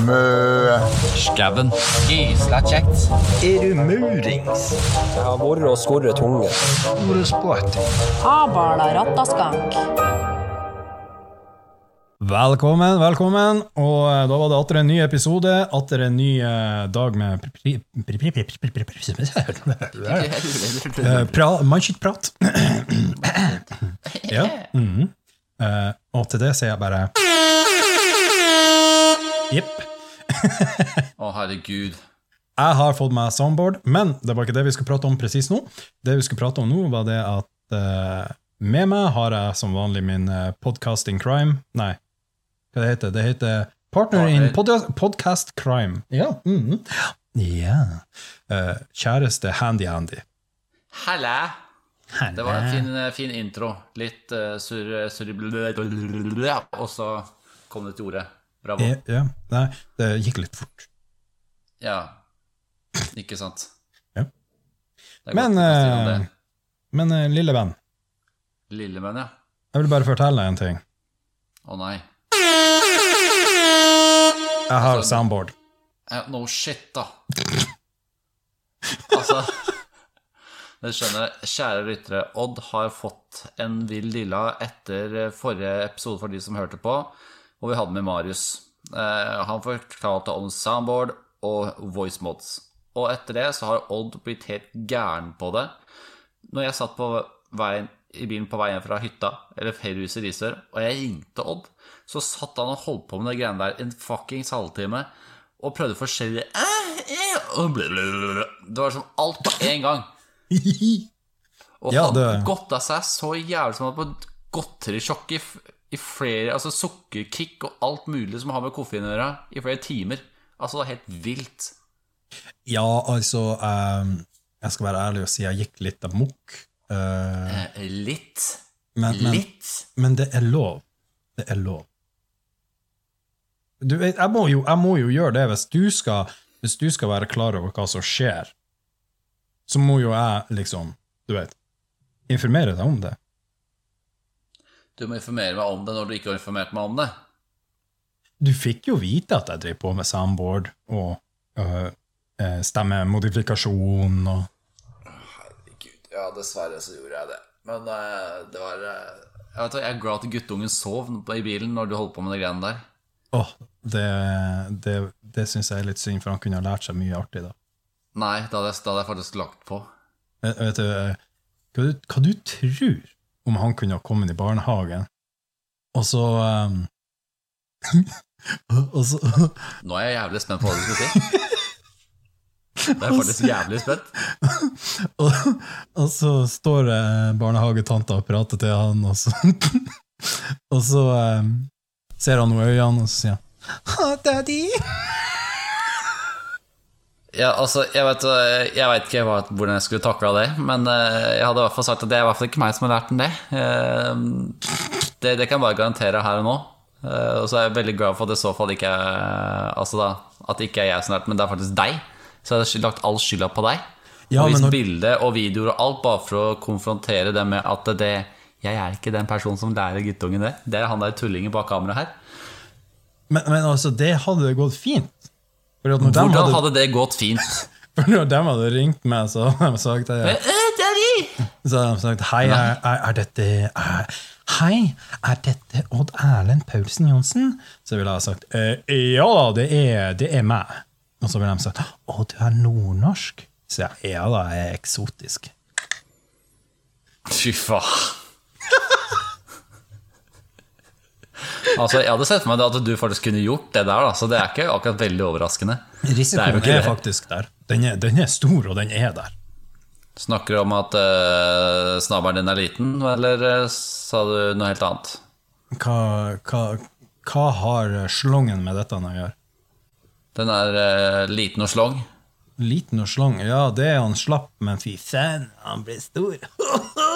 Mø. Skauen. Gysla kjekt. Er du murings? Jeg har vært og skorret tunge. Orespott. Abala rattaskank. Velkommen, velkommen. Og eh, da var det atter en ny episode, atter en ny eh, dag med Eh, Mannskittprat. ja. mhm. Eh, og til det sier jeg bare Jepp. Å, herregud. Jeg har fått meg soundboard, men det var ikke det vi skulle prate om presis nå. Det vi skulle prate om nå, var det at uh, med meg har jeg som vanlig min uh, podcasting crime Nei, hva det heter det? heter Partner in pod podcast crime. Ja. Mm -hmm. yeah. uh, kjæreste Handy Handy. Halla. Det var en fin, eh, fin intro. Litt uh, surr... Sur, og så kom det til ordet. Bravo. Ja, ja. Nei, det gikk litt fort. Ja. Ikke sant. Ja. Men, godt eh, men eh, lille venn, ja. jeg vil bare fortelle deg en ting. Å nei. Jeg har Altså, soundboard. No shit, da. Altså det skjønner, kjære lyttere, Odd har fått en vill lilla etter forrige episode for de som hørte på, hvor vi hadde med Marius. Eh, han fortalte om soundboard og voice mods. Og etter det så har Odd blitt helt gæren på det. Når jeg satt på veien, i bilen på vei hjem fra hytta, eller feriehuset i Risør, og jeg ringte Odd, så satt han og holdt på med de greiene der en fuckings halvtime og prøvde forskjellige eh, eh. Det var som alt på én gang. Og Ja, han det- godta seg så jævlig som han hadde på godterisjokk i, i flere Altså sukkerkick og alt mulig som har med koffein å gjøre, i flere timer. Altså, det er helt vilt. Ja, altså ehm, Jeg skal være ærlig og si jeg gikk litt amok. Uh, Eh, litt. men, men, Litt. men det er lov. Det er lov. Du vet, jeg må jo, jeg må jo gjøre det hvis du, skal, hvis du skal være klar over hva som skjer. Så må jo jeg liksom, du vet, informere deg om det. Du må informere meg om det når du ikke har informert meg om det. Du fikk jo vite at jeg drev på med soundboard og øh, eh, stemmemodifikasjon og Herregud, ja, dessverre så gjorde jeg det. Men øh, det var øh, Jeg vet jeg er glad at guttungen sov i bilen når du holdt på med de greiene der. Åh, det, det, det syns jeg er litt synd, for han kunne ha lært seg mye artig da. Nei, da hadde jeg, da hadde jeg faktisk lagt på. Vet vet du, eh, hva du, hva du tror om han kunne ha kommet i barnehagen, og så um, Og så Nå er jeg jævlig spent på hva du skal si. Det er faktisk jævlig spent. og, og så står eh, barnehagetanta og prater til han, og så Og så um, ser han noe i øynene, og så sier han «Ah, Daddy! Ja, altså, jeg vet, eh, jeg vet ikke hva, hvordan jeg skulle takla det, men eh, jeg hadde i hvert fall sagt at det er i hvert fall ikke meg som har lært den det. Eh, Det, det kan jeg bare garantere her og nå. Og så er jeg veldig glad for at det i så fall ikke er Altså da, at det ikke er jeg som har lært men det er faktisk deg. Så jeg har lagt all skylda på deg. Ja, og vist når- bilder og videoer og alt bare for å konfrontere det med at det Jeg er ikke den personen som lærer guttungen det. Det er han der tullingen bak kameraet her. Men, men altså, det hadde gått fint. For at når de Hvordan hadde, hadde det gått fint? for når de hadde ringt meg, så hadde de sagt ja. Så hadde de sagt Hei, er, er, er dette er, Hei, er dette Odd Erlend Paulsen Johnsen? Så ville jeg sagt «Eh, Ja da, det er, det er meg. Og så ville de sagt Å, du er nordnorsk? Så jeg ja da, jeg er eksotisk. Fy faen. Altså, Jeg hadde sett for meg at du faktisk kunne gjort det der, da, så det er ikke akkurat veldig overraskende. Risikoen er er, faktisk der. Den er, den er stor, og den er der. Snakker du om at uh, snabelen din er liten, eller uh, sa du noe helt annet? Hva, hva, hva har slongen med dette å gjøre? Den er uh, liten og slong. Liten og slong, ja, det er han slapp, men fy faen, han blir stor.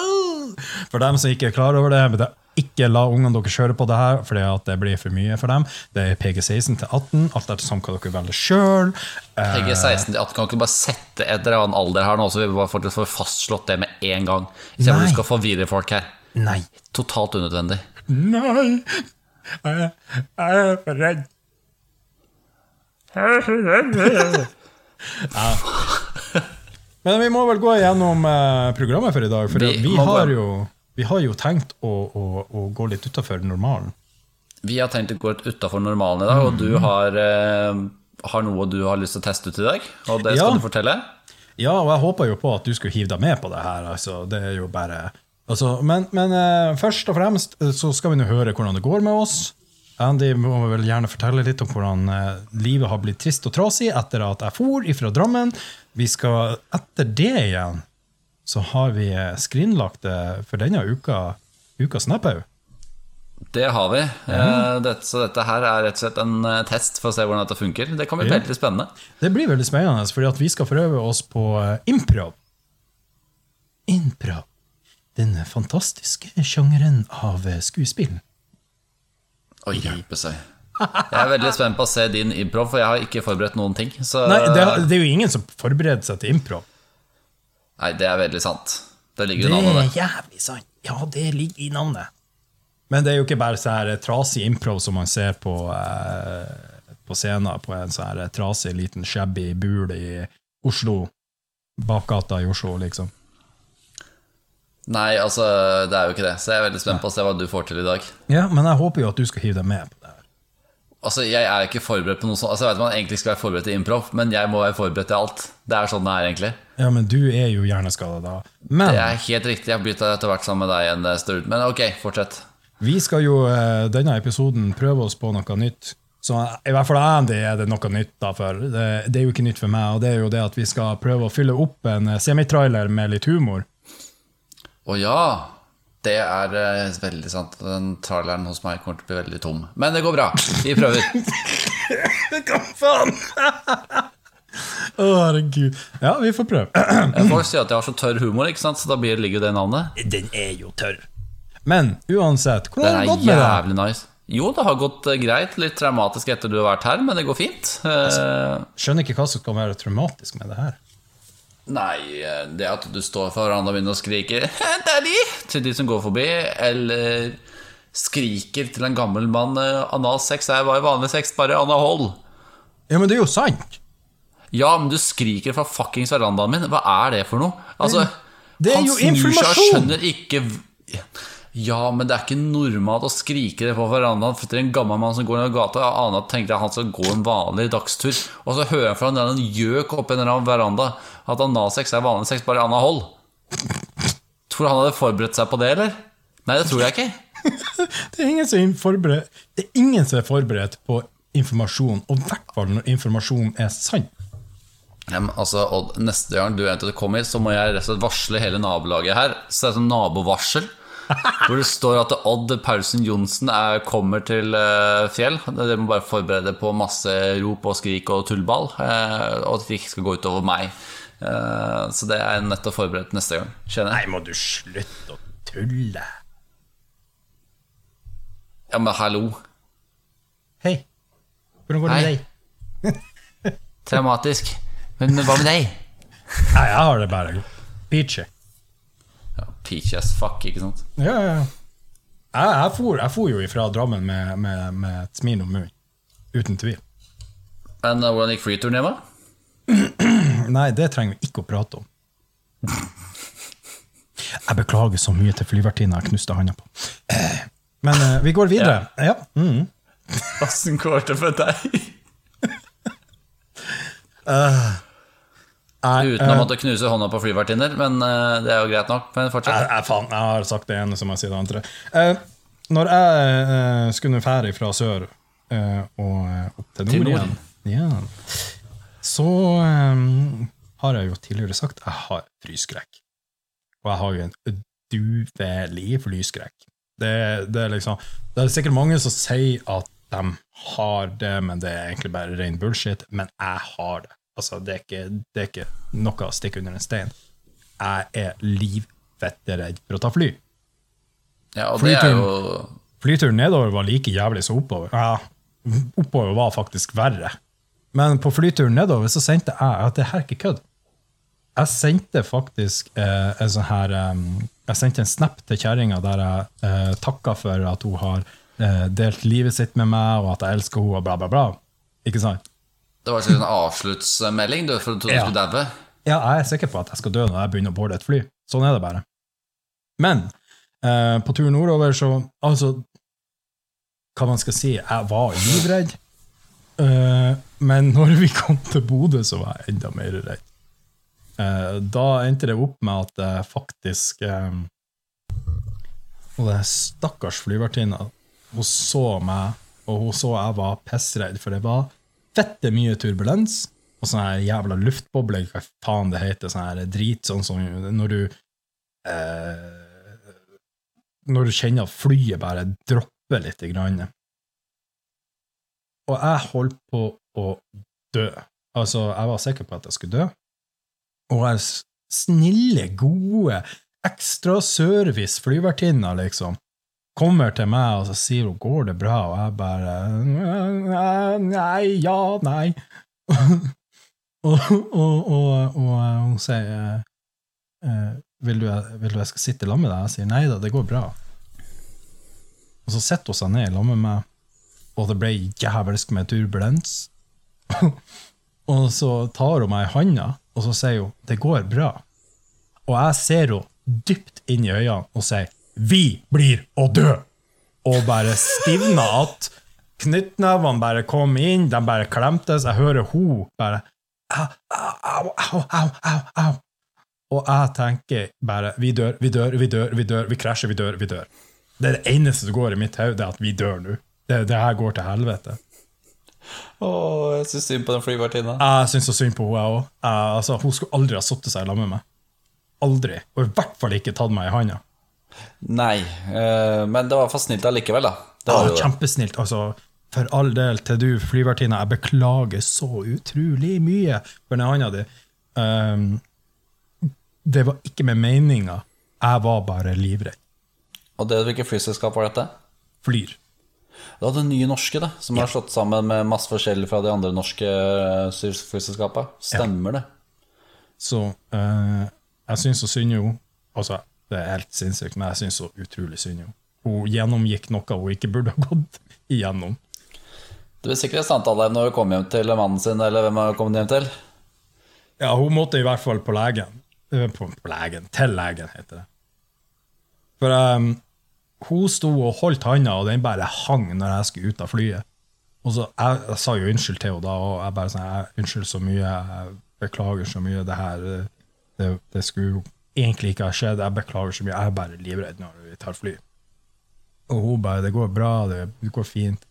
For dem som ikke er klar over det ikke la ungene deres kjøre på det her, fordi at det blir for mye for dem. Det er PG16 til 18, alt etter som hva dere velger sjøl. Jeg er 16 til 18, kan ikke bare sette et eller annet alder her nå, så vi bare får fastslått det med en gang. Se om du skal forvirre folk her. Nei. Totalt unødvendig. Nei! Jeg, jeg er for redd. Men vi må vel gå igjennom eh, programmet for i dag, for Vi vi, har jo, vi har jo tenkt å, å, å gå litt utafor normalen. Vi har tenkt å gå litt utafor normalen i dag, og du har, eh, har noe du har lyst til å teste ut i dag. Og det skal Ja. du fortelle. Ja, og jeg håper jo på at du skulle hive deg med på det her. Altså, det er jo bare altså, Men, men eh, først og fremst eh, så skal vi nå høre hvordan det går med oss. Andy må vel gjerne fortelle litt om hvordan eh, livet har blitt trist og trasig etter at jeg for ifra Drammen. Vi skal etter det igjen så har vi eh, skrinlagt det for denne uka, ukas Snapphaug. Det har vi. Eh, dette, så dette her er rett og slett en eh, test for å se hvordan dette funker. Det kan bli Ja. veldig spennende. Det blir veldig spennende, fordi vi skal prøve oss på eh, improv. Improv. Den fantastiske sjangeren av eh, skuespill. Å hjelpe seg. Jeg er veldig spent på å se din improv, for jeg har ikke forberedt noen ting. Så, Nei, det, det er jo ingen som forbereder seg til improv. Nei, det er veldig sant. Det ligger i navnet, er det. jævlig sant. Ja, det ligger i navnet. Men det er jo ikke bare så her trasig improv som man ser på, eh, på scenen på en sånn her trasig liten shabby bul i Oslo. Bakgata i Oslo, liksom. Nei, altså, det er jo ikke det. Så jeg er veldig spent på å se hva du får til i dag. Ja, men jeg håper jo at du skal hive deg med på. Altså, Jeg er ikke forberedt på noe sånt. Altså, Jeg vet man egentlig skal være forberedt til improv, men jeg må være forberedt til alt. Det er sånn det er, egentlig. Ja, men du er jo hjerneskada da. Men Det er helt riktig. Jeg har blitt etter hvert sammen med deg en eh, stund. Men ok, fortsett. vi skal jo eh, denne episoden prøve oss på noe nytt. Så i hvert fall Andy er det noe nytt da, for det, det er jo ikke nytt for meg. Og det er jo det at vi skal prøve å fylle opp en eh, semitrailer med litt humor. Å ja. Det er uh, veldig sant. Den traileren hos meg kommer til å bli veldig tom. Men det går bra. Vi prøver. Hva faen? Å, herregud. Ja, vi får prøve. Folk sier at jeg har så tørr humor, ikke sant? så da ligger jo det navnet. Den er jo tørr. Men uansett, hvordan har det er gått med deg? jævlig nice. Jo, det har gått eh, greit. Litt traumatisk etter du har vært her, men det går fint. Altså, Skjønner ikke hva som skal være traumatisk med det her. Nei, eh, det at du står for min og begynner å skrike 'Daddy!' til de som går forbi, eller skriker til en gammel mann eh, 'Analsex er bare vanlig sex, bare anahold'. Ja, men det er jo sant. Ja, men du skriker fra fuckings verandaen min. Hva er det for noe? Altså, Det er han snur seg og skjønner ikke Ja, men det er ikke normalt å skrike det på verandaen til en gammel mann som går ned gata. Jeg aner at tenkte jeg han skal gå en vanlig dagstur, og så hører jeg fra en gjøk oppe i en veranda at analsex er vanlig sex, bare i anna hold. Tror du han hadde forberedt seg på det, eller? Nei, det tror jeg ikke. Det er ingen som forberedt, det er ingen som er forberedt på informasjon, og i hvert fall når informasjonen er sann. Ja, altså, Odd, neste gang du eventuelt kommer så må jeg varsle hele nabolaget her. Så det er sånn nabovarsel. Hvor det står at Odd Paulsen Johnsen er, kommer til eh, Fjell. Dere må bare forberede på masse rop og skrik og tullball. eh, og at det ikke skal gå utover meg. Eh, så det er jeg nødt til å forberede neste gang. Kjenner Nei, må du slutte å tulle. Ja, men hallo. Hei, hvordan går det med deg? Traumatisk. Men hva med deg? Nei, jeg har det bare peachy. Ja, Peach as fuck, ikke sant? Ja, ja, ja. Jeg, jeg, for, jeg for jo ifra Drammen med, med, med et smil om munnen. Uten tvil. Men uh, hvordan gikk freeturen hjemme? Nei, det trenger vi ikke å prate om. Jeg beklager så mye til flyvertinna jeg knuste handa på. Men uh, vi går videre. Ja. Mm. Åssen går det for deg? Jeg, Uten å eh, måtte knuse hånda på flyvertinner, men eh, det er jo greit nok. Men fortsett. jeg, faen, jeg har sagt det ene som jeg sier det andre. Uh, når jeg uh, skulle fære fra sør uh, og opp til Til nord, nord? igjen, så um, har jeg jo tidligere sagt jeg har flyskrekk. Og jeg har jo en duvelig flyskrekk. Det, det, er liksom, det er sikkert mange som sier at de har det, men det er egentlig bare ren bullshit. Men jeg har det. Altså, det er ikke, det er ikke noe å stikke under en stein. Jeg er livfetteredd for å ta fly. Ja, og det er jo Flyturen nedover var like jævlig som oppover. Ja, oppover var faktisk verre. Men på flyturen nedover så sendte jeg at det her er ikke kødd. Jeg sendte faktisk eh, en sånn her um, Jeg sendte en snap til kjerringa der jeg eh, takka for at hun har eh, delt livet sitt med meg, og at jeg elsker henne, og bla, bla, bla. Ikke sant? Det var en avsluttsmelding, du, for du trodde du Ja. skulle daue. Ja, jeg er sikker på at jeg skal dø når jeg begynner å boarde et fly. Sånn er det bare. Men eh, på tur nordover, så Altså, hva man skal si, jeg var livredd. Eh, men når vi kom til Bodø, så var jeg enda mer redd. Eh, da endte det opp med at jeg faktisk eh, Og den stakkars flyvertinna, hun så meg, og hun så jeg var pissredd, for det var fette mye turbulens og sånn her jævla luftbobler, hva faen det heter, sånn her drit, sånn som når du eh, Når du kjenner at flyet bare dropper litt. Grann. Og jeg holdt på å dø. Altså, jeg var sikker på at jeg skulle dø. Og jeg snille, gode, ekstra service flyvertinna, liksom, kommer til meg og så sier hun 'går det bra', og jeg bare Nei, ja, nei. og, og, og, og hun sier eh, vil, du, 'Vil du jeg skal sitte sammen med deg?' Jeg sier nei da, det går bra. Og så setter hun seg ned sammen med meg, og det ble jævelsk med turbulens. og så tar hun meg i handa, og så sier hun 'det går bra'. Og jeg ser henne dypt inn i øynene og sier 'vi blir å dø'. Og bare stivna att. Knyttnevene bare kom inn, de bare klemtes. Jeg hører hun bare au, au, au, au, au, au. Og jeg tenker bare vi dør, vi dør, vi dør, vi dør, vi krasjer, vi dør, vi dør. Det er det eneste som går i mitt hode, at vi dør nå. Det, det her går til helvete. Åh, jeg syns synd på den flyvertinna. Jeg syns så synd på henne, jeg òg. Altså, hun skulle aldri ha satt seg sammen med meg. Aldri. Og i hvert fall ikke tatt meg i handa. Nei, eh, men det var for snilt allikevel, da. Det var ah, kjempesnilt. Altså, for all del, til du flyvertinne, jeg beklager så utrolig mye for den handa di. Um, det var ikke med meninga. Jeg var bare livredd. Og det, hvilket flyselskap var dette? Flyr. Det var det nye norske, det, som har slått sammen med masse forskjellig fra de andre norske eh, flyselskapene. Stemmer det? Så uh, jeg syns så synd jo Altså, det er helt sinnssykt, men jeg syns så utrolig synd henne. Hun gjennomgikk noe hun ikke burde ha gått igjennom. Det er sikkert samtale når hun kommer hjem til mannen sin, eller hvem hun kommet hjem til? Ja, hun måtte i hvert fall på legen. Eh, På, på legen. Til legen, heter det. For um, hun sto og holdt handa, og den bare hang når jeg skulle ut av flyet. Og så, jeg, jeg sa jo unnskyld til henne da, og jeg bare sa Unnskyld så mye, jeg beklager så mye. Det her eh, det, det skulle egentlig ikke har skjedd. Jeg beklager så mye. Jeg er bare livredd når vi tar fly. Og hun bare 'Det går bra, det, går fint'.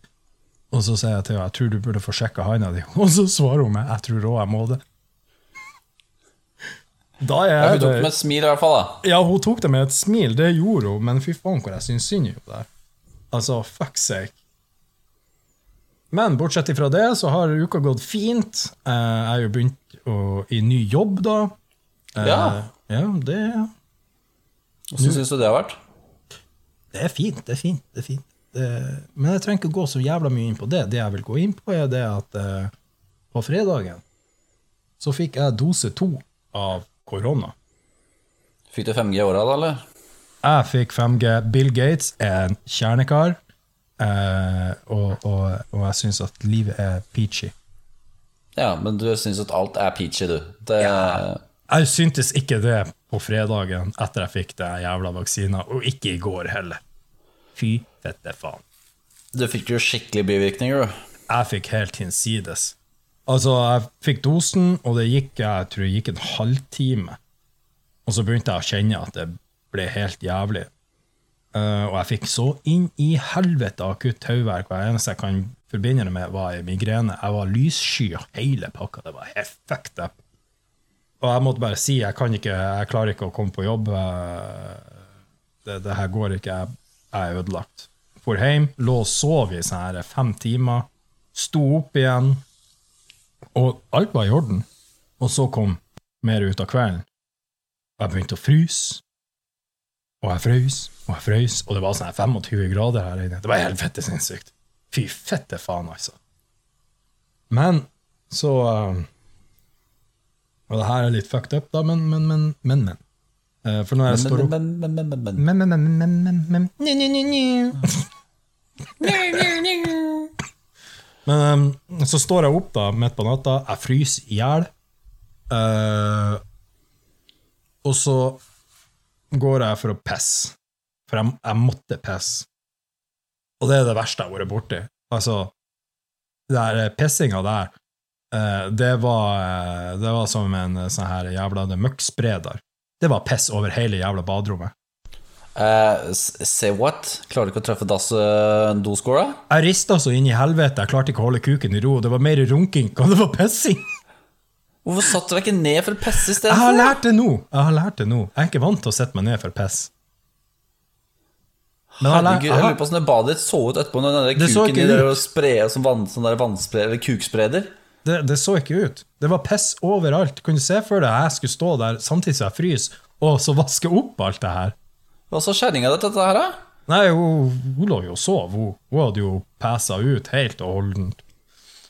Og så sier jeg til henne 'Jeg tror du burde få sjekka handa di', og så svarer hun meg 'Jeg tror òg jeg må det'. Da Ja, er hun tok det med et smil, i hvert fall. da Ja, hun tok det med et smil, det gjorde hun, men fy faen hvor jeg syns synd i henne der. Altså, fuck sake. Men bortsett fra det, så har uka gått fint. Eh, Jeg har jo begynt å, i ny jobb, da. Ja. Ja, det, Hvordan syns du det har vært? det er fint, det er fint. det er fint. Det, men jeg trenger ikke gå så jævla mye inn på det. Det jeg vil gå inn på, er det at uh, på fredagen så fikk jeg dose to av korona. Fikk du 5G i åra, da, eller? Jeg fikk 5G. Bill Gates er en kjernekar, uh, og, og, og jeg syns at livet er peachy. Ja, men du syns at alt er peachy, du. Det, Jeg syntes ikke det på fredagen etter jeg fikk den jævla vaksina, og ikke i går heller. Fy fette faen. Du fikk jo skikkelig bivirkninger, du. Jeg fikk helt hinsides. Altså, jeg fikk dosen, og det gikk, jeg tror det gikk en halvtime. Og så begynte jeg å kjenne at det ble helt jævlig. Uh, og jeg fikk så inn i helvete akutt hodeverk. Det eneste jeg kan forbinde det med, var en migrene. Jeg var lyssky og hele pakka. Det var helt fucked up. Og jeg måtte bare si jeg kan ikke, jeg klarer ikke å komme på jobb. Eh, Det, det her går ikke. Jeg, jeg er ødelagt. For hjem, lå og sov i sånn her fem timer. Sto opp igjen. Og alt var i orden. Og så kom mer ut av kvelden. Og jeg begynte å fryse. Og jeg frøs og jeg frøs, og det var sånn 25 grader her inne. Det var helt fette sinnssykt. Fy fette faen, altså. Men så uh, Og det her er litt fucked up, da, men, men, men, men. men. Eh, for når jeg står opp Men, men, men, men, men. men, men, men, men, så står jeg opp da, midt på natta, jeg fryser i hjel. Eh, og så går jeg for å pisse. For jeg, jeg måtte pisse. Og det er det verste jeg har vært borti. Altså, det der pissinga der, eh, det var, eh, det var som en eh, sånn her jævla møkkspreder. Det var piss over hele jævla baderommet. Eh, say what? Klarer du ikke å treffe uh, doskåla? Jeg rista så inn i helvete, jeg klarte ikke å holde kuken i ro. Det var mer runking, og det var pissing. Hvorfor satte du deg ikke ned for å pisse i stedet? Jeg har lært det nå. Jeg har lært det nå. Jeg er ikke vant til å sette meg ned for piss. Herregud, jeg lurer på hvordan det badet ditt så ut etterpå når den der Det så kuken ikke i der ut. og spre som vann, sånn der vannspre, eller kukspreder. Det, det så ikke ut. Det var piss overalt. Kunne du se for deg jeg skulle stå der samtidig som jeg fryser, og så vaske opp alt det her? Hva sa kjerringa di til dette her, da? Nei, hun, hun lå jo og sov. Hun, hun hadde jo pæsa ut helt og holdent.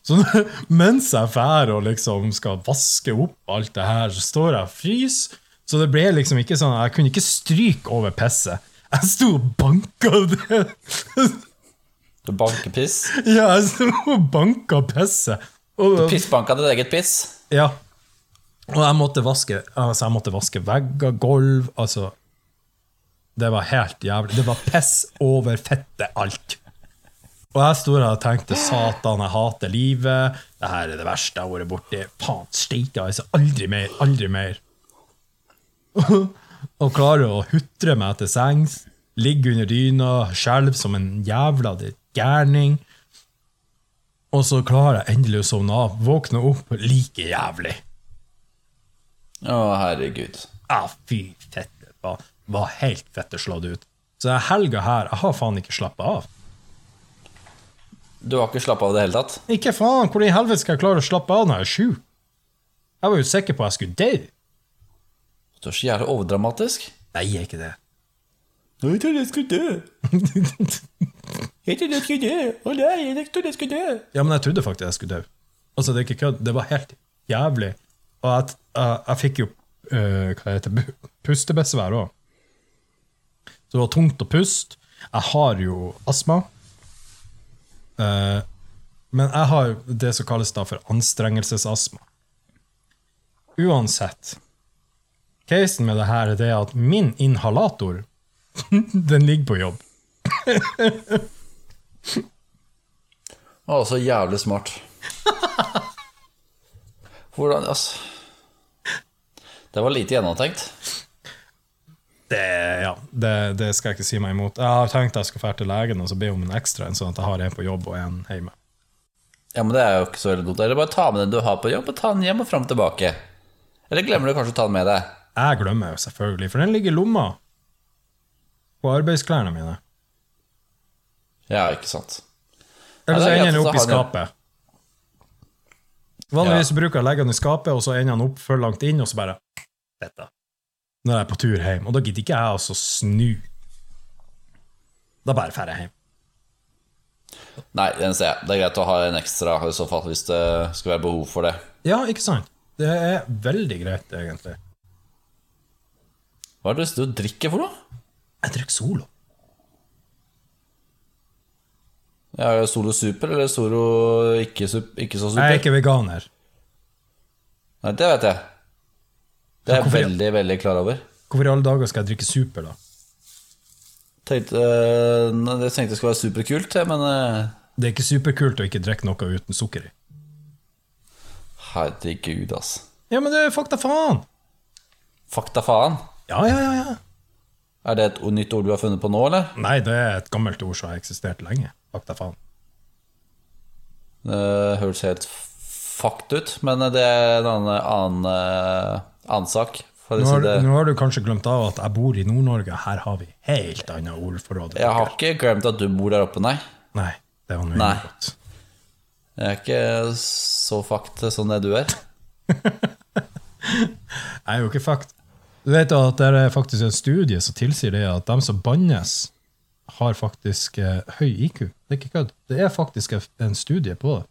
Så mens jeg drar og liksom skal vaske opp alt det her, så står jeg og fryser. Så det ble liksom ikke sånn Jeg kunne ikke stryke over pisset. Jeg sto og banka det. Du bankepiss. Ja, jeg sto og banka pisset. Og, Pissbanka ditt eget piss. ja. Og jeg måtte vaske Altså, jeg måtte vaske vegger, gulv Altså Det var helt jævlig. Det var piss over fettet, alt. Og jeg sto her og tenkte satan, jeg hater livet. Det her er det verste jeg har vært borti. Faen steike, altså. Aldri mer. Aldri mer. og klarer å hutre meg til sengs. Ligge under dyna, skjelve som en jævla gærning. Og så klarer jeg endelig å sovne av. Våkne opp like jævlig. Å, herregud. Ja, fy fette. Var, var helt fette slått ut. Så helga her, jeg har faen ikke slappa av. Du har ikke slappa av i det hele tatt? Ikke faen, Hvor i helvete skal jeg klare å slappe av når jeg er sju? Jeg var jo sikker på at jeg skulle dø. Du er så jævlig overdramatisk. Nei, jeg er ikke det. Jeg trodde jeg skulle dø. Jeg trodde jeg skulle dø. Å nei, jeg trodde jeg skulle dø. Ja, men jeg trodde faktisk jeg skulle dø. Altså, det er ikke kødd. Det var helt jævlig. Og jeg, jeg, jeg fikk jo uh, hva heter det, pustebesvær òg. Så det var tungt å puste. Jeg har jo astma. Uh, men jeg har det som kalles da for anstrengelsesastma. Uansett. Casen med det her er at min inhalator, den ligger på jobb. Å, så jævlig smart. Hvordan, altså Det var lite gjennomtenkt. Det, ja, det, det skal jeg ikke si meg imot. Jeg har tenkt jeg skal dra til legen og så be om en ekstra, en sånn at jeg har en på jobb og en hjemme. Ja, men det er jo ikke så veldig dumt. Eller bare ta med den du har på jobb, og ta den hjem og fram og tilbake. Eller glemmer du kanskje å ta den med deg? Jeg glemmer jo selvfølgelig, for den ligger i lomma på arbeidsklærne mine. Ja, ikke sant. Eller så er ender den opp i skapet. Vanligvis bruker jeg å legge den i skapet, og så ender den opp for langt inn, og så bare Dette. Når jeg er på tur hjem. Og da gidder ikke jeg altså snu. Da bare drar jeg hjem. Nei, den ser jeg. Det er greit å ha en ekstra i så fall, hvis det skal være behov for det. Ja, ikke sant? Det er veldig greit, egentlig. Hva er det du drikker for noe? Jeg drikker Solo. Ja, er det Solo Super eller Solo ikke, ikke så Jeg er ikke veganer. Nei, det vet jeg. Det er jeg veldig, veldig klar over. Hvorfor i alle dager skal jeg drikke Super, da? Tenkte, øh, jeg tenkte det skulle være superkult, men øh, Det er ikke superkult å ikke drikke noe uten sukker i. herregud, ass. Ja, men det er fakta faen! Fakta faen. Ja, ja, ja, ja. Er det et nytt ord du har funnet på nå, eller? Nei, det er et gammelt ord som har eksistert lenge. Fakta faen. Det høres helt fucked ut, men det er en annen, annen, øh, annen sak. Nå har, det. nå har du kanskje glemt av at jeg bor i Nord-Norge. Her har vi helt annet ordforråd. Jeg har ikke glemt at du bor der oppe, nei. Nei, det var noe godt. Jeg er ikke så fucked som det du er. Jeg er jo ikke fakt. Du vet at det er faktisk en studie som tilsier det at de som bannes, har faktisk eh, høy IQ. Det er ikke kødd. Det er faktisk en studie på det.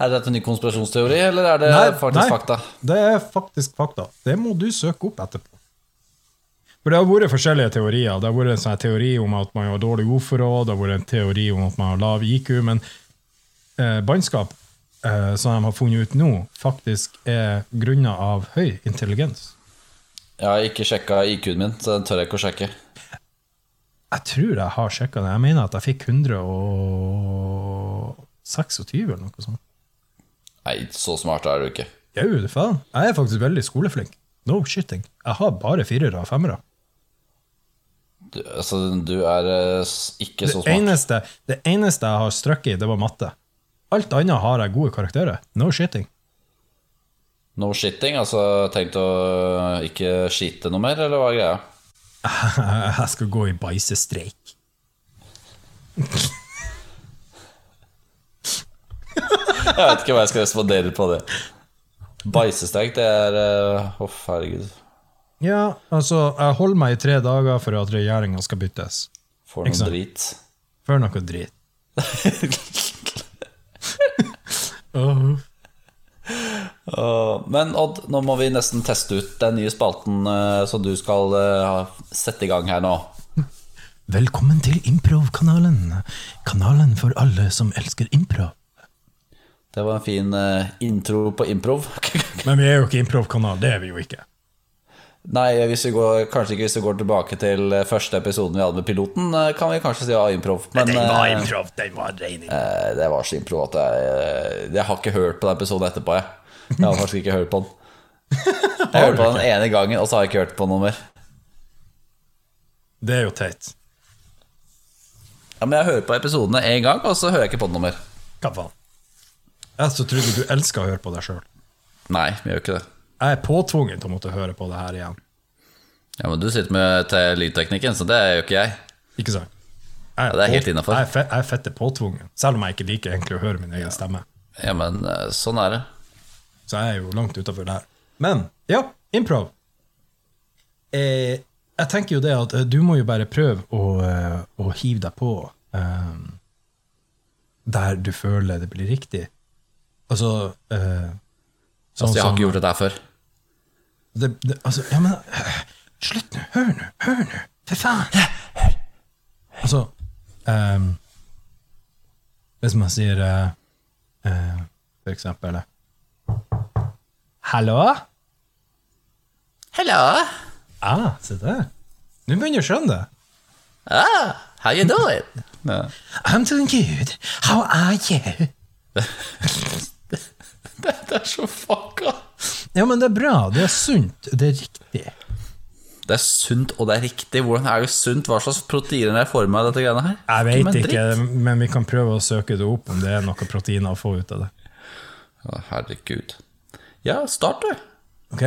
Er dette en ny konspirasjonsteori, eller er det faktisk fakta? Det er faktisk fakta. Det må du søke opp etterpå. For det har vært forskjellige teorier. Det har vært en sånn teori om at man har dårlig ordforråd, det har vært en teori om at man har lav IQ, men eh, bannskap, eh, som de har funnet ut nå, faktisk er grunna av høy intelligens. Jeg har ikke sjekka IQ-en min, så den tør jeg ikke å sjekke. Jeg tror jeg har sjekka det. Jeg mener at jeg fikk 126 eller noe sånt. Nei, så smart er du ikke. Jau, faen. Jeg er faktisk veldig skoleflink. No shitting. Jeg har bare firere og femmere. Du, altså, du er eh, ikke så smart. eneste, det eneste jeg har strøkket i, det var matte. Alt annet har jeg gode karakterer. No shitting. No shitting? Altså tenkt å ikke skite noe mer, eller hva er greia? Jeg skal gå i bæsjestreik. Jeg vet ikke hva jeg skal respondere på det. Bæsjestreik, det er eh, Å, herregud. Ja, altså, jeg holder meg i tre dager for at regjeringa skal byttes. For noe drit. For noe drit. Men Odd, nå må vi nesten teste ut den nye spalten eh, som du skal eh, sette i gang her nå. Velkommen til Improv-kanalen. Kanalen for alle som elsker improv. Det var en fin eh, intro på improv. Men vi er jo ikke improv-kanal, det er vi jo ikke. Nei, hvis vi går, kanskje ikke hvis vi går tilbake til eh, første episoden vi hadde med piloten, eh, kan vi kanskje si ja, improv. Men eh, improv, den var rein eh, det var så improv at jeg, eh, jeg har ikke hørt på den episoden etterpå. Jeg, jeg har faktisk ikke hørt på den. Jeg hørte på den ene gangen, og så har jeg ikke hørt på noe mer. Det er jo teit. Ja, Men jeg hører på episodene én gang, og så hører jeg ikke på den noe mer. Hva faen? Jeg så trodde du elska å høre på deg sjøl. Nei, vi gjør ikke det. Jeg er påtvunget til å måtte høre på det her igjen. Ja, Men du sitter med lydteknikken, så det er jo ikke jeg. Ikke sant? Jeg Ja, det er helt innenfor. Jeg er, fe jeg er fette påtvungen, selv om jeg ikke liker egentlig å høre min egen stemme. Ja, men eh, sånn er det. Så jeg er jo langt utafor det her. Men ja, improv. Eh, jeg tenker jo det at eh, du må jo bare prøve å, eh, å hive deg på um, der du føler det blir riktig. Altså uh, sånn Altså, jeg har som- ikke gjort det der før. Det, det, altså, ja, men Slutt nå! Hør nå! Hør nå! For faen! Altså um, Hvis man sier uh, uh, For eksempel Hallo? Hallo? Ja, Ah, se der. Nå begynner jeg å skjønne det. Ah, how you doing? no. I'm doing good. How are you? Det er så fucka. Ja, men det er bra. Det er sunt. Det er riktig. Det er sunt, og det er riktig. Hvordan er det sunt? Hva slags proteiner er i av dette greiene her? Jeg vet ikke, men vi kan prøve å søke det opp om det er noe proteiner å få ut av det. Herregud. Ja, start, du. Ok?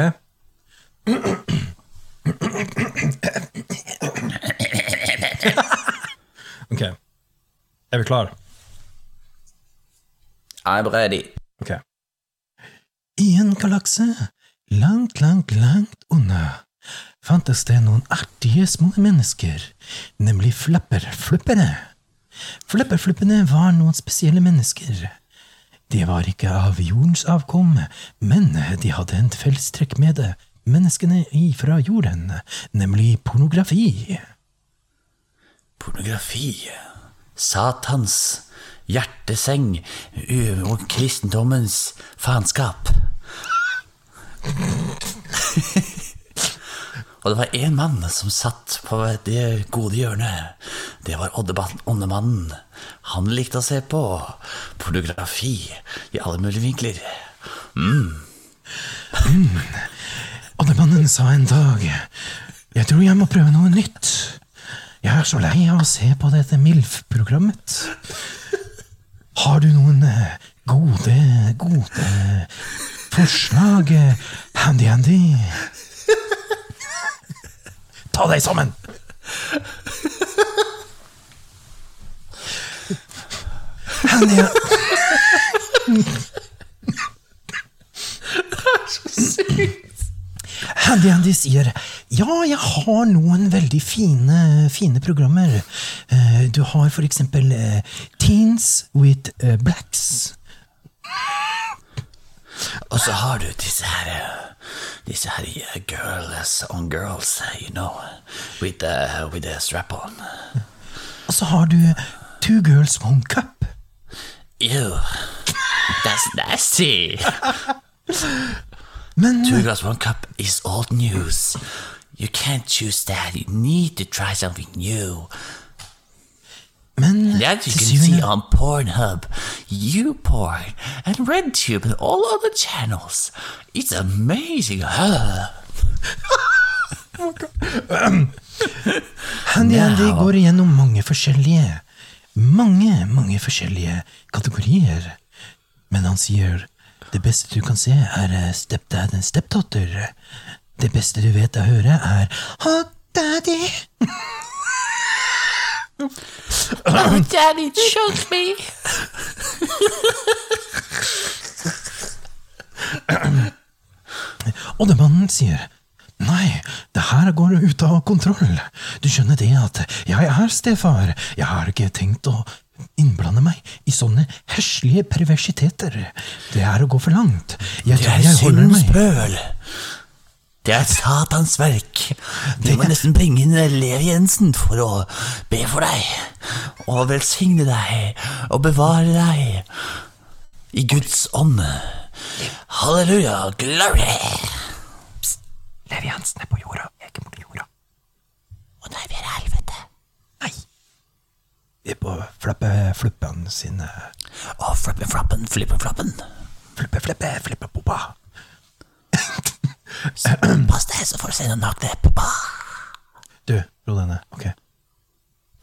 Ok. Er vi klare? I'm ready. Ok. I en galakse langt, langt, langt unna fantes det noen artige små mennesker, nemlig flapperfluppere. Flapperfluppene var noen spesielle mennesker. De var ikke av jordens avkom, men de hadde en fellestrekk med det, menneskene ifra jorden, nemlig pornografi. Pornografi. Satans hjerteseng og kristendommens faenskap. og det var én mann som satt på det gode hjørnet. Det var Åndemannen. Han likte å se på pornografi i alle mulige vinkler. Oddemannen sa en dag Jeg tror jeg må prøve noe nytt. Jeg er så lei av å se på dette MILF-programmet. Har du noen eh, gode, gode forslag, eh, Handy Handy? Ta deg sammen! Handy Handy Andy sier ja, jeg har noen veldig fine, fine programmer. Eh, Du har for eksempel eh, Teens with eh, Blacks. Og så har du disse her disse her girls on girls, you know, with the, with the strap on. Og så har du Two Girls One Cup. Ew, that's nasty. Men Two glass, one cup is old news. You can't choose that. You need to try something new. Men That you til can see syvende on Pornhub, YouPorn, and RedTube, and all other channels. It's amazing. Huh? Handy Andy går igjennom mange forskjellige Mange, mange forskjellige kategorier. Men han sier det beste du kan se, er eh, stepdad and stepdatter. Det beste du vet å høre, er Hot daddy. Oh, Daddy, choke me. Og det mannen sier Nei, det her går ut av kontroll. Du skjønner det at jeg er stefar. Jeg har ikke tenkt å innblande meg i sånne heslige perversiteter. Det er å gå for langt. Jeg tror er jeg holder syndens meg pøl. Det er Satans verk. Du må nesten bringe inn Lev Jensen for å be for deg, og velsigne deg, og bevare deg i Guds ånd. Halleluja, glory! Levi Jensen er på jorda, jeg er ikke på jorda. Å nei, vi er i helvete. Vi på flappe fluppen sine Å, flippen flappen, flippe-flappen. Flippe, flippe, flippe, poppa. Pass deg, så får du se noen nakne poppa. Du, ro deg ned. Ok,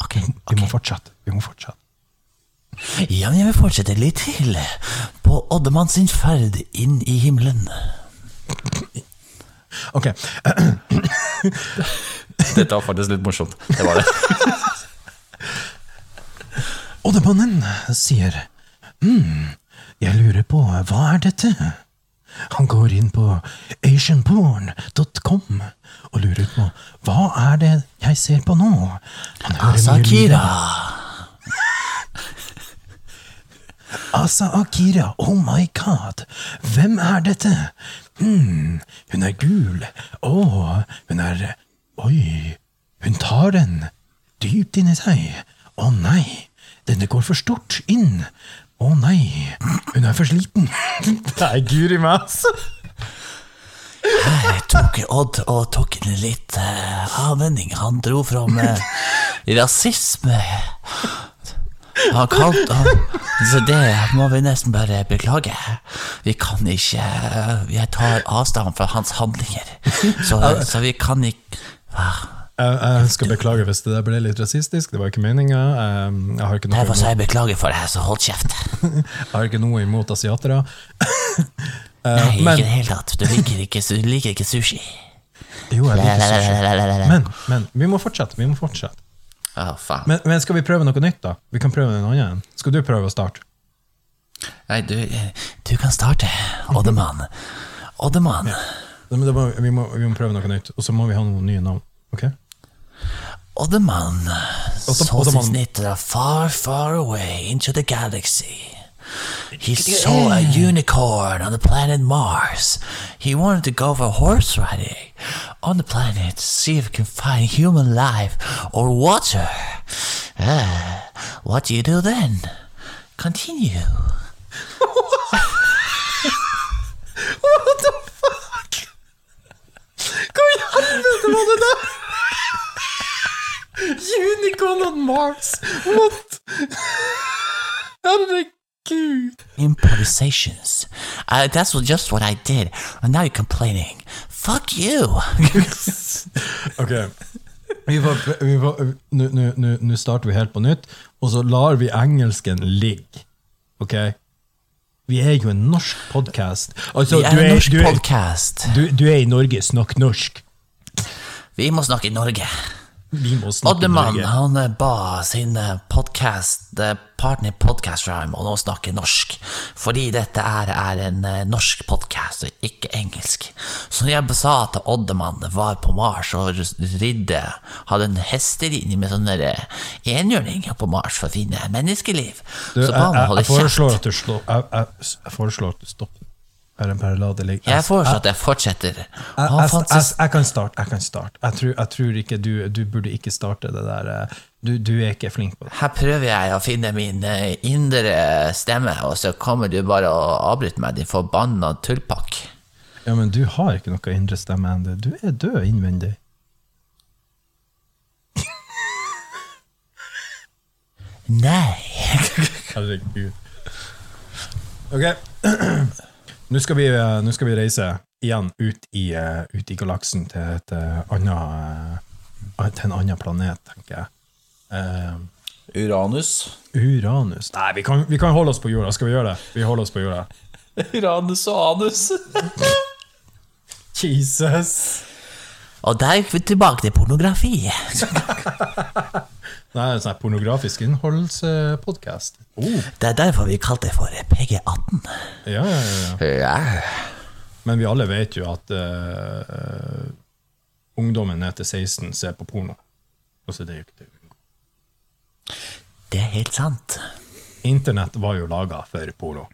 Ok, vi ok. må fortsette. Vi må fortsette. Ja, men jeg vil fortsette litt til på Oddemann sin ferd inn i himmelen. Ok, Dette var faktisk litt morsomt. Det var det. Oddemannen sier Hm, jeg lurer på, hva er dette? Han går inn på asianporn.com og lurer på hva er det jeg ser på nå? Han Altså, Akira. Asa Akira, oh my god, hvem er dette? Hm, hun er gul. Å, hun er Oi, hun tar den dypt inni seg. Å nei, denne går for stort inn. Å nei, hun er for sliten. Nei, guri meg, altså. Jeg tok Odd og tok en litt uh, avvenning. Han dro fram uh, rasisme. Han kalte Så det må vi nesten bare beklage. Vi kan ikke eh, Jeg tar avstand fra hans handlinger. Så, så vi kan ikke Hva? Jeg, jeg skal beklage hvis det der ble litt rasistisk. Det var ikke meninga. Noe Derfor sa jeg beklager for det, så hold kjeft. jeg har ikke noe imot asiatere. Nei, Eh, men- ikke i det hele tatt. Du liker ikke, du liker ikke sushi. Jo, jeg liker sushi. Men, men vi må fortsette. Vi må fortsette. Faen. Men, men skal vi prøve noe nytt, da? Vi kan prøve en annen. Skal du prøve å starte? Nei, du, du kan starte. Oddemann. Oddemann. Ja. vi, vi må prøve noe nytt, og så må vi ha noen nye navn. Ok? Oddemann Odde- så Oddemann. sitt snitter far, far away into the galaxy. He saw a unicorn on the planet Mars. He wanted to go for horse riding on the planet to see if he can find human life or water. Ah, what do you do then? Continue. Hva i helvete var det der?! Unicorn on Mars! What?! Herregud! Improvisations. Uh, that's just what I did. And now you're complaining. Fuck you. Ok. Vi får- vi får- Nå starter vi helt på nytt, og så lar vi engelsken ligge. Ok? Vi er jo en norsk podkast. Altså, Vi er en norsk er, podcast. du, du er i Norge, snakk norsk. Vi må snakke i Norge. Vi må snakke Oddemann Norge. han eh, ba sin podkast, podcast, eh, partner Podcast Rhyme om å snakke norsk, fordi dette er, er en eh, norsk podcast og ikke engelsk. Så jeg sa at Oddemann var på Mars og ridde, hadde en hestelinje med sånne enhjørninger på Mars for å finne menneskeliv, Du, så ba han holde kjeft. jeg, jeg, jeg foreslår at du stopper. Bare, en parallade. Like. Jeg foreslår at jeg fortsetter. Jeg, kan starte. Jeg kan starte. Jeg tror, jeg tror ikke du, du burde ikke starte det der. eh, Du, du er ikke flink på det. Her prøver jeg å finne min eh, indre stemme, og så kommer du bare og avbryter meg, din forbanna tullpakk. Ja, men du har ikke noe indre stemme ennå. Du er død innvendig. Nei. Herregud. Ok. Nå skal, vi, eh, nå skal vi reise igjen ut i, eh, ut i galaksen til, et, eh, annet, til en annen planet, tenker jeg. Uh, Uranus. Uranus Nei, vi kan, vi kan holde oss på jorda. Skal vi gjøre det? Vi holder oss på jorda. Uranus og anus. Jesus! Og der er vi tilbake til pornografi. Det er en sånn pornografisk innholdspodkast. Oh, Det er derfor vi kalte det for PG18. ja, ja, ja, ja. Ja. Men vi alle vet jo at uh, ungdommen ned til 16 ser på porno. Altså, det er jo ikke det. Det er helt sant. Internett var jo laga for porno.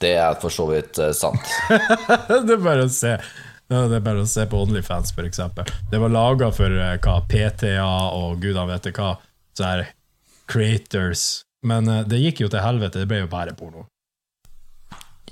Det er for så vidt eh, sant. det er bare å se Det er bare å se på Onlyfans, eksempel. Det var laga for eh, hva, PTA og gudene vet hva. Så her creators. Men eh, det gikk jo til helvete. Det ble jo bare porno.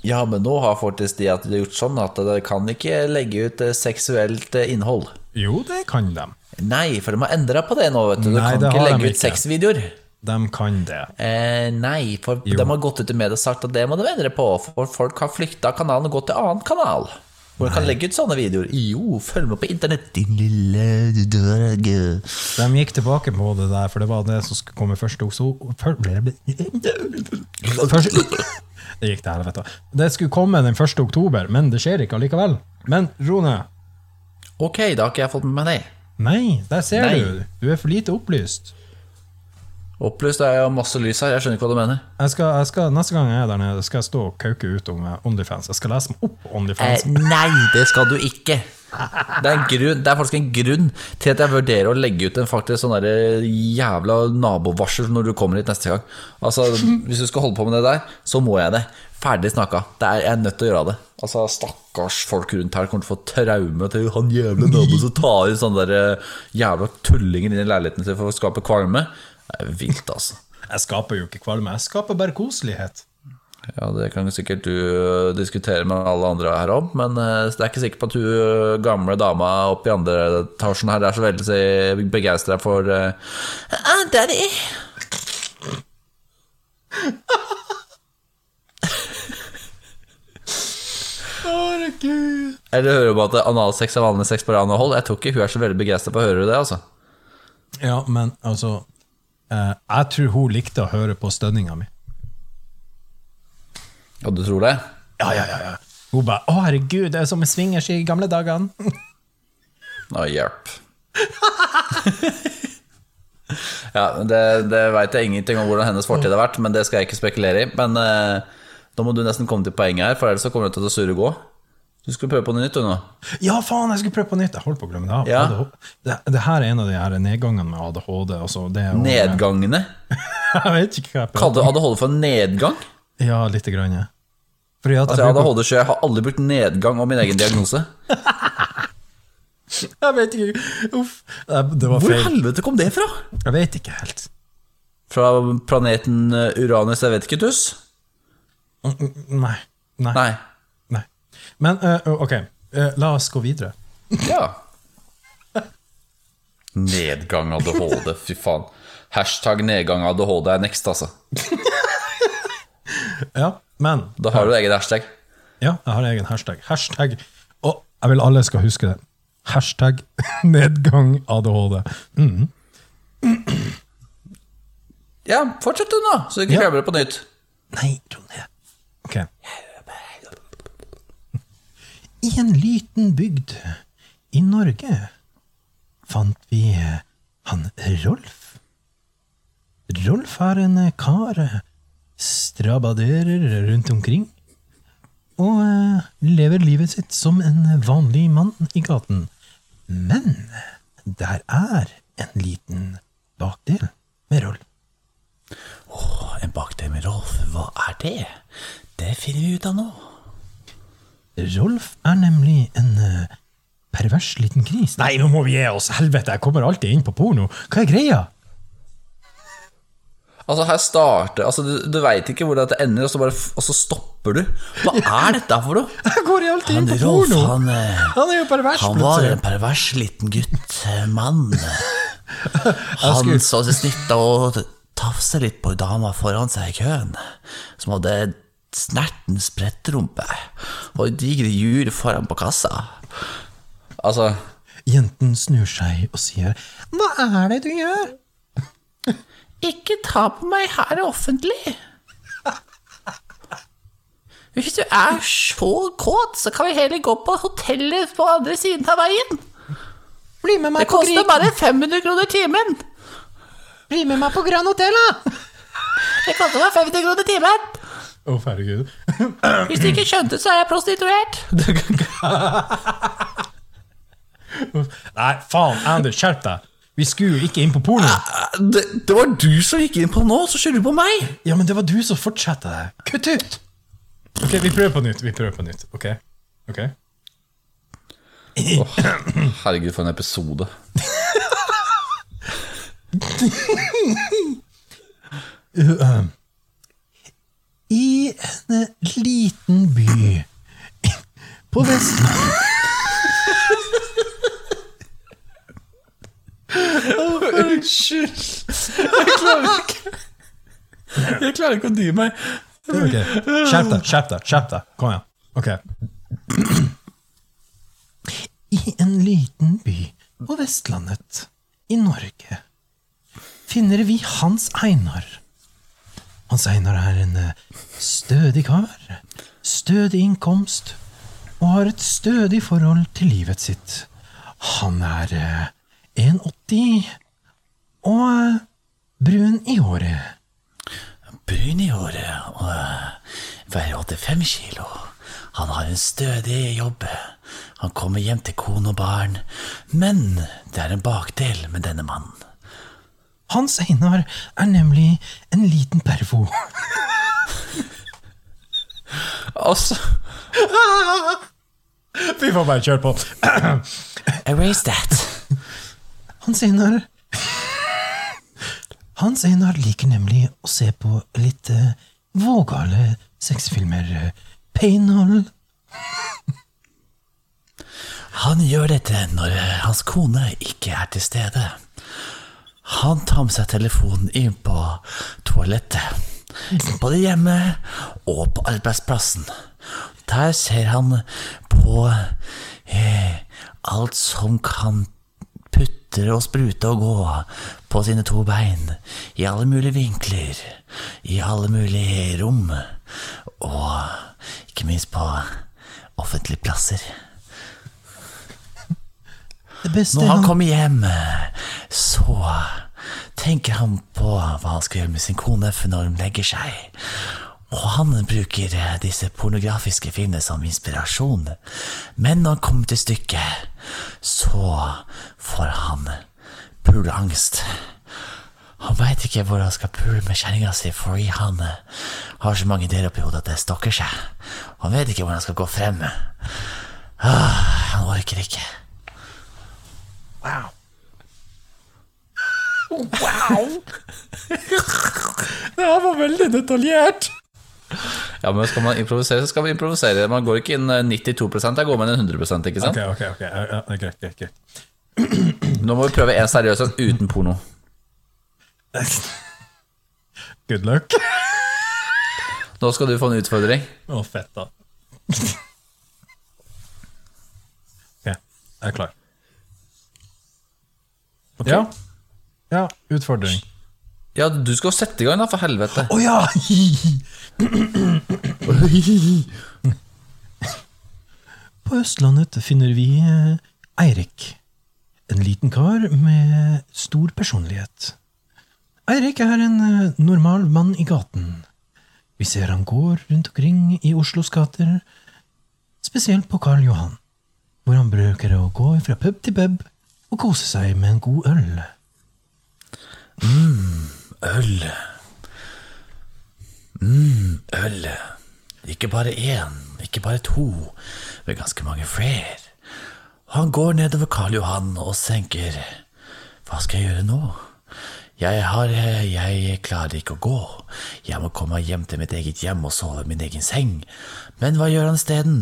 Ja, men nå har faktisk de at de har gjort sånn at de kan ikke legge ut eh, seksuelt innhold. Jo, det kan de. Nei, for de har endra på det nå, vet du. Du Nei, kan ikke legge ut sexvideoer. De kan det. Eh, nei, for Jo. de har gått ut i media og sagt at det må de endre på. For folk har flykta kanalen og gått til annen kanal. Hvor jeg kan legge ut sånne videoer. Jo, følg med på internett, din lille dørge. De gikk tilbake på det der, for det var det som skulle komme først oktober. Først, det gikk til helvete. Det skulle komme den 1. oktober, men det skjer ikke allikevel. Men Rone, Ok, da har ikke jeg fått med meg det. nei, der ser Nei. du. Du er for lite opplyst. Opplyst er jo masse lys her, jeg skjønner ikke hva du mener. Jeg skal, jeg skal, neste gang jeg er der nede, skal jeg stå og kauke ut om eh, Onlyfans. Jeg skal lese meg opp Onlyfans. Eh, nei, det skal du ikke. Det er, en grunn, det er faktisk en grunn til at jeg vurderer å legge ut en faktisk sånn der jævla nabovarsel når du kommer hit neste gang. Altså, Hvis du skal holde på med det der, så må jeg det. Ferdig snakka. Det er, jeg er nødt til å gjøre det. Altså, Stakkars folk rundt her kommer til å få traume til han jævla naboen som tar inn sånne der eh, jævla tullinger inn i leiligheten sin for å skape kvalme. Det er vilt, altså. Jeg skaper jo ikke kvalme, jeg skaper bare koselighet. Ja, Det kan jo sikkert du øh, diskutere med alle andre her om, men øh, det er ikke sikkert på at du øh, gamle dama oppe i andre etasjen her er så veldig begeistra for uh, Daddy! Herregud. Eller hører du om at analsex er vanlig sex på rand og hold? Jeg tror ikke hun er så veldig begeistra på å høre det, altså. Ja, men altså eh, Jeg tror hun likte å høre på stønninga mi. Og du tror det? Ja, ja, ja, ja. Hun bare 'Å, herregud, det er som med swingers i gamle dagene'. Å, hjelp. ja, det, det veit jeg ingenting om hvordan hennes fortid har vært, men det skal jeg ikke spekulere i. Men uh, da må du nesten komme til poenget her, for ellers så kommer du til å surre gå. Du skulle prøve på noe nytt, nå. Ja, faen, jeg skulle prøve på nytt! Jeg holdt på å glemme det. Ja. Det, det her er en av de her nedgangene med ADHD. Altså, det Nedgangene. Jeg vet ikke hva jeg Kaller du ADHD for nedgang? Ja, lite grann. ja. Fordi at Altså, jeg, bruker, ADHD-sjø, jeg har aldri brukt nedgang om min egen diagnose. jeg vet ikke Uff. Det var feil. Hvor helvete kom det fra? Jeg vet ikke helt. Fra planeten eh, Uranus, jeg vet ikke, tuss? Nei. Nei. Nei. Nei. Men uh, ok, uh, la oss gå videre. Ja. Nedgang ADHD, fy faen. Hashtag nedgang ADHD er next, altså. Ja, men Da har du egen hashtag. Ja, jeg har egen hashtag. Hashtag Og jeg vil alle skal huske det. Hashtag nedgang ADHD. Mm. Ja, fortsett du nå, så du ikke Ja. glemmer det på nytt. Nei, Ronny. Ok. I en liten bygd i Norge fant vi han Rolf. Rolf er en kar strabaderer rundt omkring og eh, lever livet sitt som en vanlig mann i gaten. Men der er en liten bakdel med Rolf. En bakdel med Rolf, hva er det? Det finner vi ut av nå. Rolf er nemlig en uh, pervers liten gris. Nei, nå må vi gi oss! Helvete, jeg kommer alltid inn på porno. Hva er greia? Altså, her starter Altså, du, du veit ikke hvor dette ender, og så, bare, og så stopper du. Hva er dette for noe? Jeg går alltid inn på Rolf, porno! han, eh, Han er jo pervers, han var en pervers liten gutt, eh, mann. Han så seg snitt og tafsa litt på dama foran seg i køen, som hadde snerten sprettrumpe og digre jur foran på kassa. Altså Jenten snur seg og sier Hva er det du gjør? Ikke ta på meg her offentlig. Hvis du er så kåt, så kan vi heller gå på hotellet på andre siden av veien. Bli med Det meg på, koster Gri- bare 500 kroner timen. Bli med meg på Grand Hotel, da! Det koster bare 50 kroner timen. Å, herregud. Hvis du ikke skjønte, så er jeg prostituert. Nei, faen, Anders, skjerp deg! Vi skulle jo ikke inn på porno. det, det var du som gikk inn på nå, så skylder du på meg! Ja, men det var du som fortsatte det. Kutt ut! Ok, vi prøver på nytt. Vi prøver på nytt. Ok? Ok? Herregud, for en episode. I en liten by på Vestlandet Unnskyld. Jeg klarer ikke Jeg klarer ikke å dy meg. Ok, Skjerp deg, skjerp deg. skjerp deg Kom igjen. Ok. I en liten by på Vestlandet i Norge finner vi Hans Einar. Hans Einar er en eh, stødig kar, stødig innkomst. og har et stødig forhold til livet sitt. Han er eh, 1,80 og eh, brun i håret. Brun i håret og veier 85 kilo. Han har en stødig jobb. Han kommer hjem til kone og barn. Men det er en bakdel med denne mannen. Hans Einar er nemlig en liten pervo. Altså Vi får bare kjøre på. Erase that. Hans Einar Hans Einar liker nemlig å se på litt eh, vågale sexfilmer. eh, Painhold. Han gjør dette når hans kone ikke er til stede. Han tar med seg telefonen inn på toalettet. Både hjemme og på arbeidsplassen. Der ser han på eh, alt som kan putre og sprute og gå på sine to bein. I alle mulige vinkler. I alle mulige rom. Og ikke minst på offentlige plasser. Når han kommer hjem, så tenker han på hva han skal gjøre med sin kone for når hun legger seg. Og han bruker disse pornografiske filmene som inspirasjon. Men når han kommer til stykket, så får han puleangst. Han veit ikke hvor han skal pule med kjerringa si, fordi han eh, har så mange ideer oppi hodet at det stokker seg. Han vet ikke hvor han skal gå frem. Ah, han orker ikke. Det her var veldig detaljert. Ja, men skal man improvisere, så skal man improvisere. Man går ikke inn eh, 92% der går med inn 100 ikke sant? Ok, ok, ok. Greit, greit, greit. Nå må vi prøve en seriøs en uten porno. Good luck. Nå skal du få en utfordring. Å, fett, da. Ok, jeg er klar. Ja. Ja, utfordring. Ja, du skal sette i gang, da, for helvete. Å ja! På Østlandet finner vi eh, Eirik. En liten kar med stor personlighet. Eirik er en eh, normal mann i gaten. Vi ser han går rundt omkring i Oslos gater, spesielt på Karl Johan, hvor han bruker å gå fra pub til pub og kose seg med en god øl. Øl. Mm, øl. Ikke bare én, ikke bare to, men ganske mange flere. Han går nedover Karl Johan og senker Hva skal jeg gjøre nå? Jeg, har, jeg klarer ikke å gå. Jeg må komme hjem til mitt eget hjem og sove i min egen seng. Men hva gjør han isteden?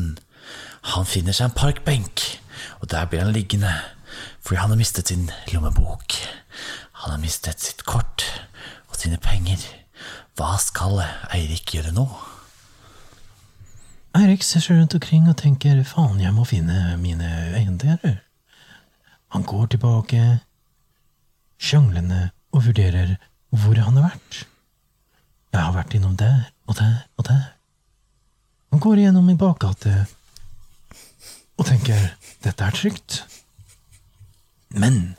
Han finner seg en parkbenk, og der blir han liggende. Fordi han har mistet sin lommebok. Han har mistet sitt kort og sine penger. Hva skal Eirik gjøre nå? Eirik ser seg rundt omkring og tenker faen, jeg må finne mine eiendeler. Han går tilbake, sjanglende, og vurderer hvor han har vært. Jeg har vært innom der og der og der. Han går igjennom en bakgate og tenker dette er trygt. Men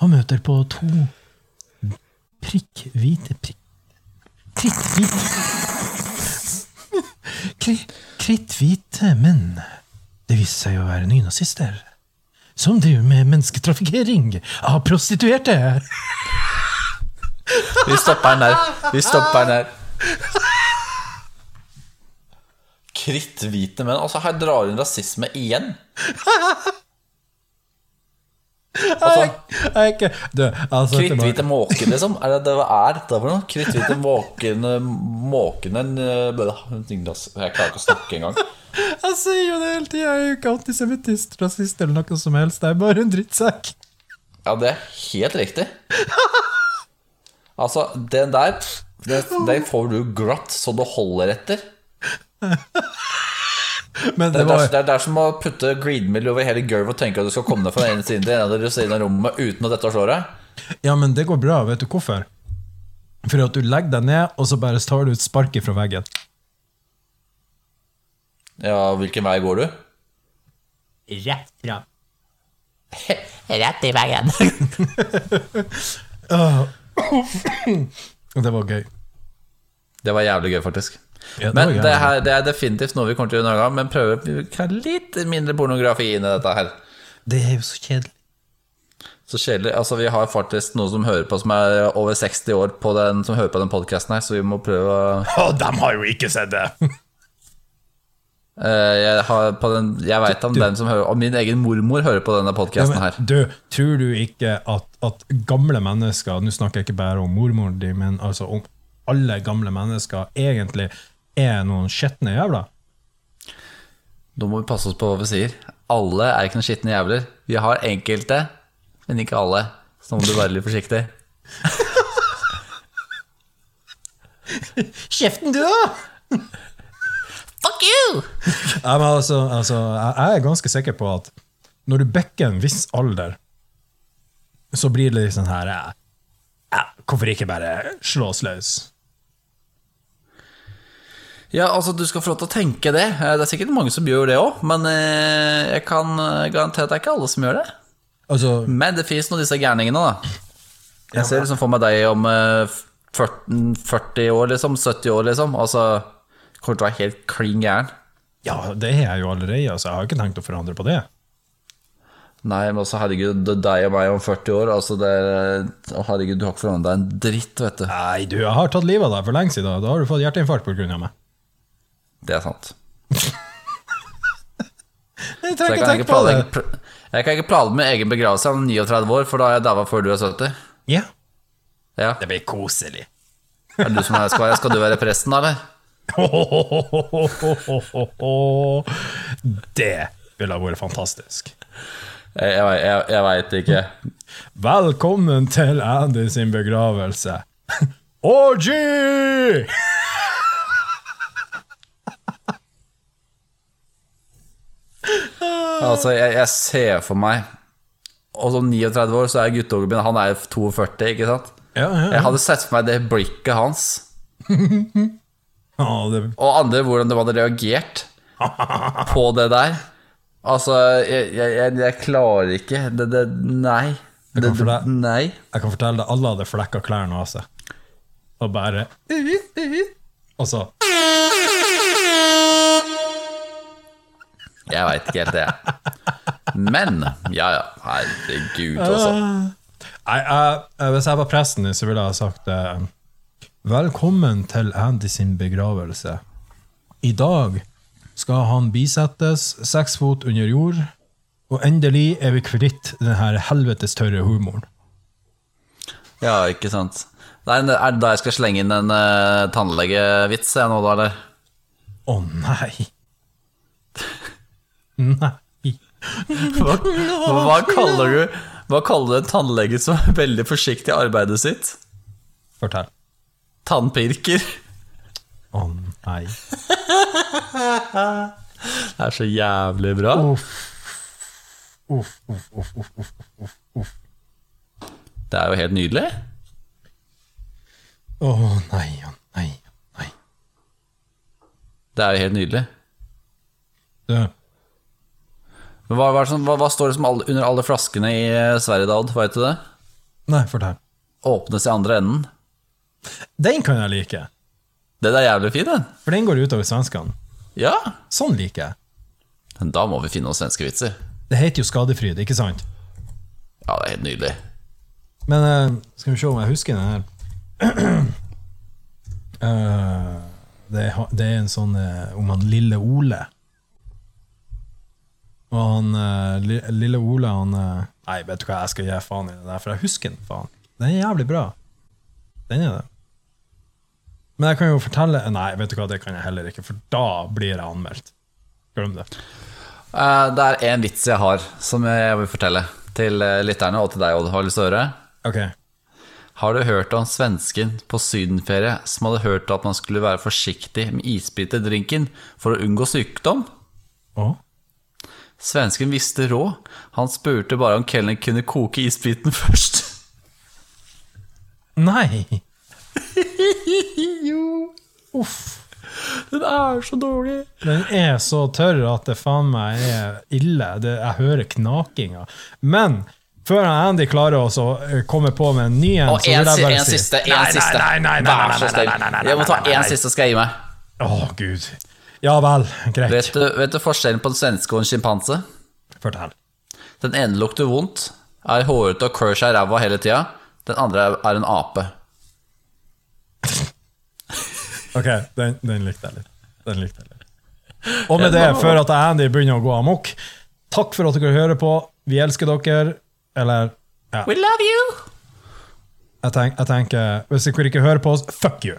han møter på to prikkhvite prikk... Kritthvite Kri- Kritthvite menn. Det viste seg å være nynazister. Som driver med mennesketrafikkering av prostituerte. Vi stopper den der. Vi stopper den der. Kritthvite menn. Altså, her drar hun rasisme igjen. Altså, ikke du, altså, Kritthvite måker, liksom? Er det det er dette for noe? Kritthvite måkene Måkene øh, Jeg klarer ikke å snakke engang. Jeg sier jo det hele tida. Jeg er jo ikke antisemittist, rasist eller noe som helst. Det er bare en drittsekk. Ja, det er helt riktig. Altså, den der Den, Den får du glatt så det holder etter. Men Det det er, var det er, det er som å putte greenmill over hele gulvet og tenke at du skal komme deg fra den ene siden til den andre siden av rommet uten at dette slår deg. Ja, men det går bra. Vet du hvorfor? For at du legger deg ned, og så bare tar du et spark fra veggen. Ja, hvilken vei går du? Rett fram. Rett i veggen. Det var gøy. Det var jævlig gøy, faktisk. Ja, det men det, her, det er definitivt noe vi kommer til å gjøre noen gang, men prøve å ha litt mindre pornografi inn i dette her. Det er jo så kjedelig. Så kjedelig. Altså, vi har faktisk noen som hører på som er over 60 år på den, som hører på den podkasten her, så vi må prøve å Å, de har jo ikke sett det! Eh, Jeg, har på den, jeg vet om Du- den som hører Og min egen mormor hører på denne podkasten her. du, tror du ikke at, at gamle mennesker Nå snakker jeg ikke bare om mormoren din, men altså om alle gamle mennesker egentlig er noen skitne jævler? Nå må vi passe oss på hva vi sier. Alle er ikke noen skitne jævler. Vi har enkelte, men ikke alle. Så nå må du være litt forsiktig. Kjeften, du, òg! Fuck you! Ja, men altså, altså, jeg er ganske sikker på at når du bekker en viss alder, så blir det litt sånn her ja, ja, Hvorfor ikke bare slås løs? Ja, altså, du skal få lov til å tenke det. Eh, Det er sikkert mange som gjør det òg, men eh, jeg kan eh, garantere at det er ikke alle som gjør det. Altså, Men det fins nå disse gærningene, da. Jeg ser liksom for meg deg om eh, 40, 40 år, liksom. 70 år, liksom. Altså Kommer til å være helt klin gæren. ja, det har jeg jo allerede, altså. Jeg har ikke tenkt å forandre på det. Nei, men også herregud, det er deg og meg om 40 år. Altså, det er, herregud, du har ikke forandret deg en dritt, vet du. Nei, du, jeg har tatt livet av deg for lenge siden. Da har du fått hjerteinfarkt pga. meg. Det er sant. Jeg trenger ikke tenke på det. jeg kan ikke planlegge med egen begravelse om 39 år, for da er jeg daua før du er 70. Ja, Ja. det blir koselig. Er det du som er, skal, skal du være presten, da, eller? Det ville ha vært fantastisk. Jeg, jeg, jeg veit ikke. Velkommen til Andy sin begravelse. Orgy! Altså, jeg, jeg ser for meg Og som 39 år, så er guttungen min Han er 42, ikke sant? Ja, ja, Jeg hadde sett for meg det blikket hans, ja det, og andre hvordan de hadde reagert på det der. Altså, jeg, jeg, jeg, jeg klarer ikke det, det, Nei. Det, kan fortelle, det, nei. jeg kan fortelle deg, alle hadde flekka klærne av seg. Og bare Og så Jeg veit ikke helt det. Men ja, ja. Herregud, altså. Nei, jeg- Hvis jeg var presten, så ville jeg ha sagt uh, Velkommen til Andy sin begravelse. I dag skal han bisettes seks fot under jord, og endelig er vi kvitt den her helvetes tørre humoren. Ja, ikke sant. Det er, er det da jeg skal slenge inn en uh, tannlegevits jeg nå, da, eller? Å nei. Nei. Hva, hva kaller du Hva kaller du en tannlege som er veldig forsiktig i arbeidet sitt? Fortell. Tannpirker. Å nei. Det er så jævlig bra. Uff. Uff, uff, uff, uff, uff, uff. Det er jo helt nydelig. Å nei, å nei, å nei. Det er jo helt nydelig. Du, Men Hva, hva, hva, hva står det som alle, under alle flaskene i eh, Sverige, Daud? Veit du det? nei, fortell. Åpnes i andre enden. Den kan jeg like, Den er jævlig fin, den. for den går utover svenskene. Ja. Sånn liker jeg. Men da må vi finne noen svenske vitser. Det heter jo skadefryd, ikke sant? Ja, det er helt nydelig. Men uh, skal vi se om jeg husker den her. Uh, det, er, det er en sånn uh, om han lille Ole. Og han uh, lille Ole, han uh, Nei, vet du hva, jeg skal gi faen i det der, for jeg husker den, faen. Den er jævlig bra. Den er det. Men jeg kan jo fortelle Nei, vet du hva, det kan jeg heller ikke, for da blir jeg anmeldt. Glem det. Uh, det er en vits jeg har som jeg vil fortelle til lytterne og til deg, Odd. Har du lyst til å høre? Okay. Har du hørt om svensken på sydenferie som hadde hørt at man skulle være forsiktig med isbiterdrinken for å unngå sykdom? Å? Svensken visste råd. Han spurte bare om kelneren kunne koke isbiten først. Nei! Uff. Den er så dårlig. Den er så tørr at det faen meg er ille. Det, jeg hører knakinga. Men før Andy klarer å eh, komme på med en ny en, Og en, si- en si siste. En Nei, nei, siste. Nei, nei, nei, nei, nei, nei, nei, nei, nei, nei, en nei. siste, skal jeg gi meg. Å, gud. Ja vel, greit. Vet du, vet du forskjellen på en svenske og en sjimpanse? Fortell. Den ene lukter vondt, er hårete og klør seg i ræva hele tida. Den andre er en ape. Ok, den, den likte jeg litt. Den likte jeg litt. Og med det, før at Andy begynner å gå amok, takk for at dere hører på. Vi elsker dere. Eller ja, We love you! jeg, tenk, jeg tenker Hvis dere ikke hører på oss, fuck you.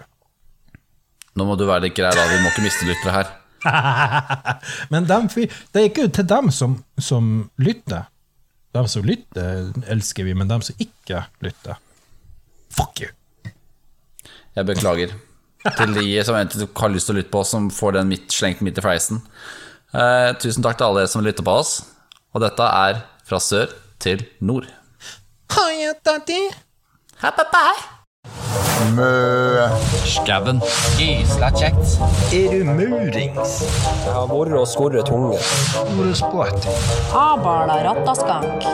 Nå må du være litt grei, da. Vi må ikke miste lyttere her. Men dem, det er ikke til dem som, som lytter. Dem som lytter, elsker vi, men dem som ikke lytter Fuck you! Jeg beklager. Til de som har lyst til å lytte på oss, som får den midt, slengt midt i fleisen. Eh, tusen takk til alle dere som lytter på oss. Og dette er Fra sør til nord. Hiya, daddy. Mø. Skauen. Gysla kjekt. Er du murings? Jeg har vært og skorret tunge. Store spotti. Abala rattaskank.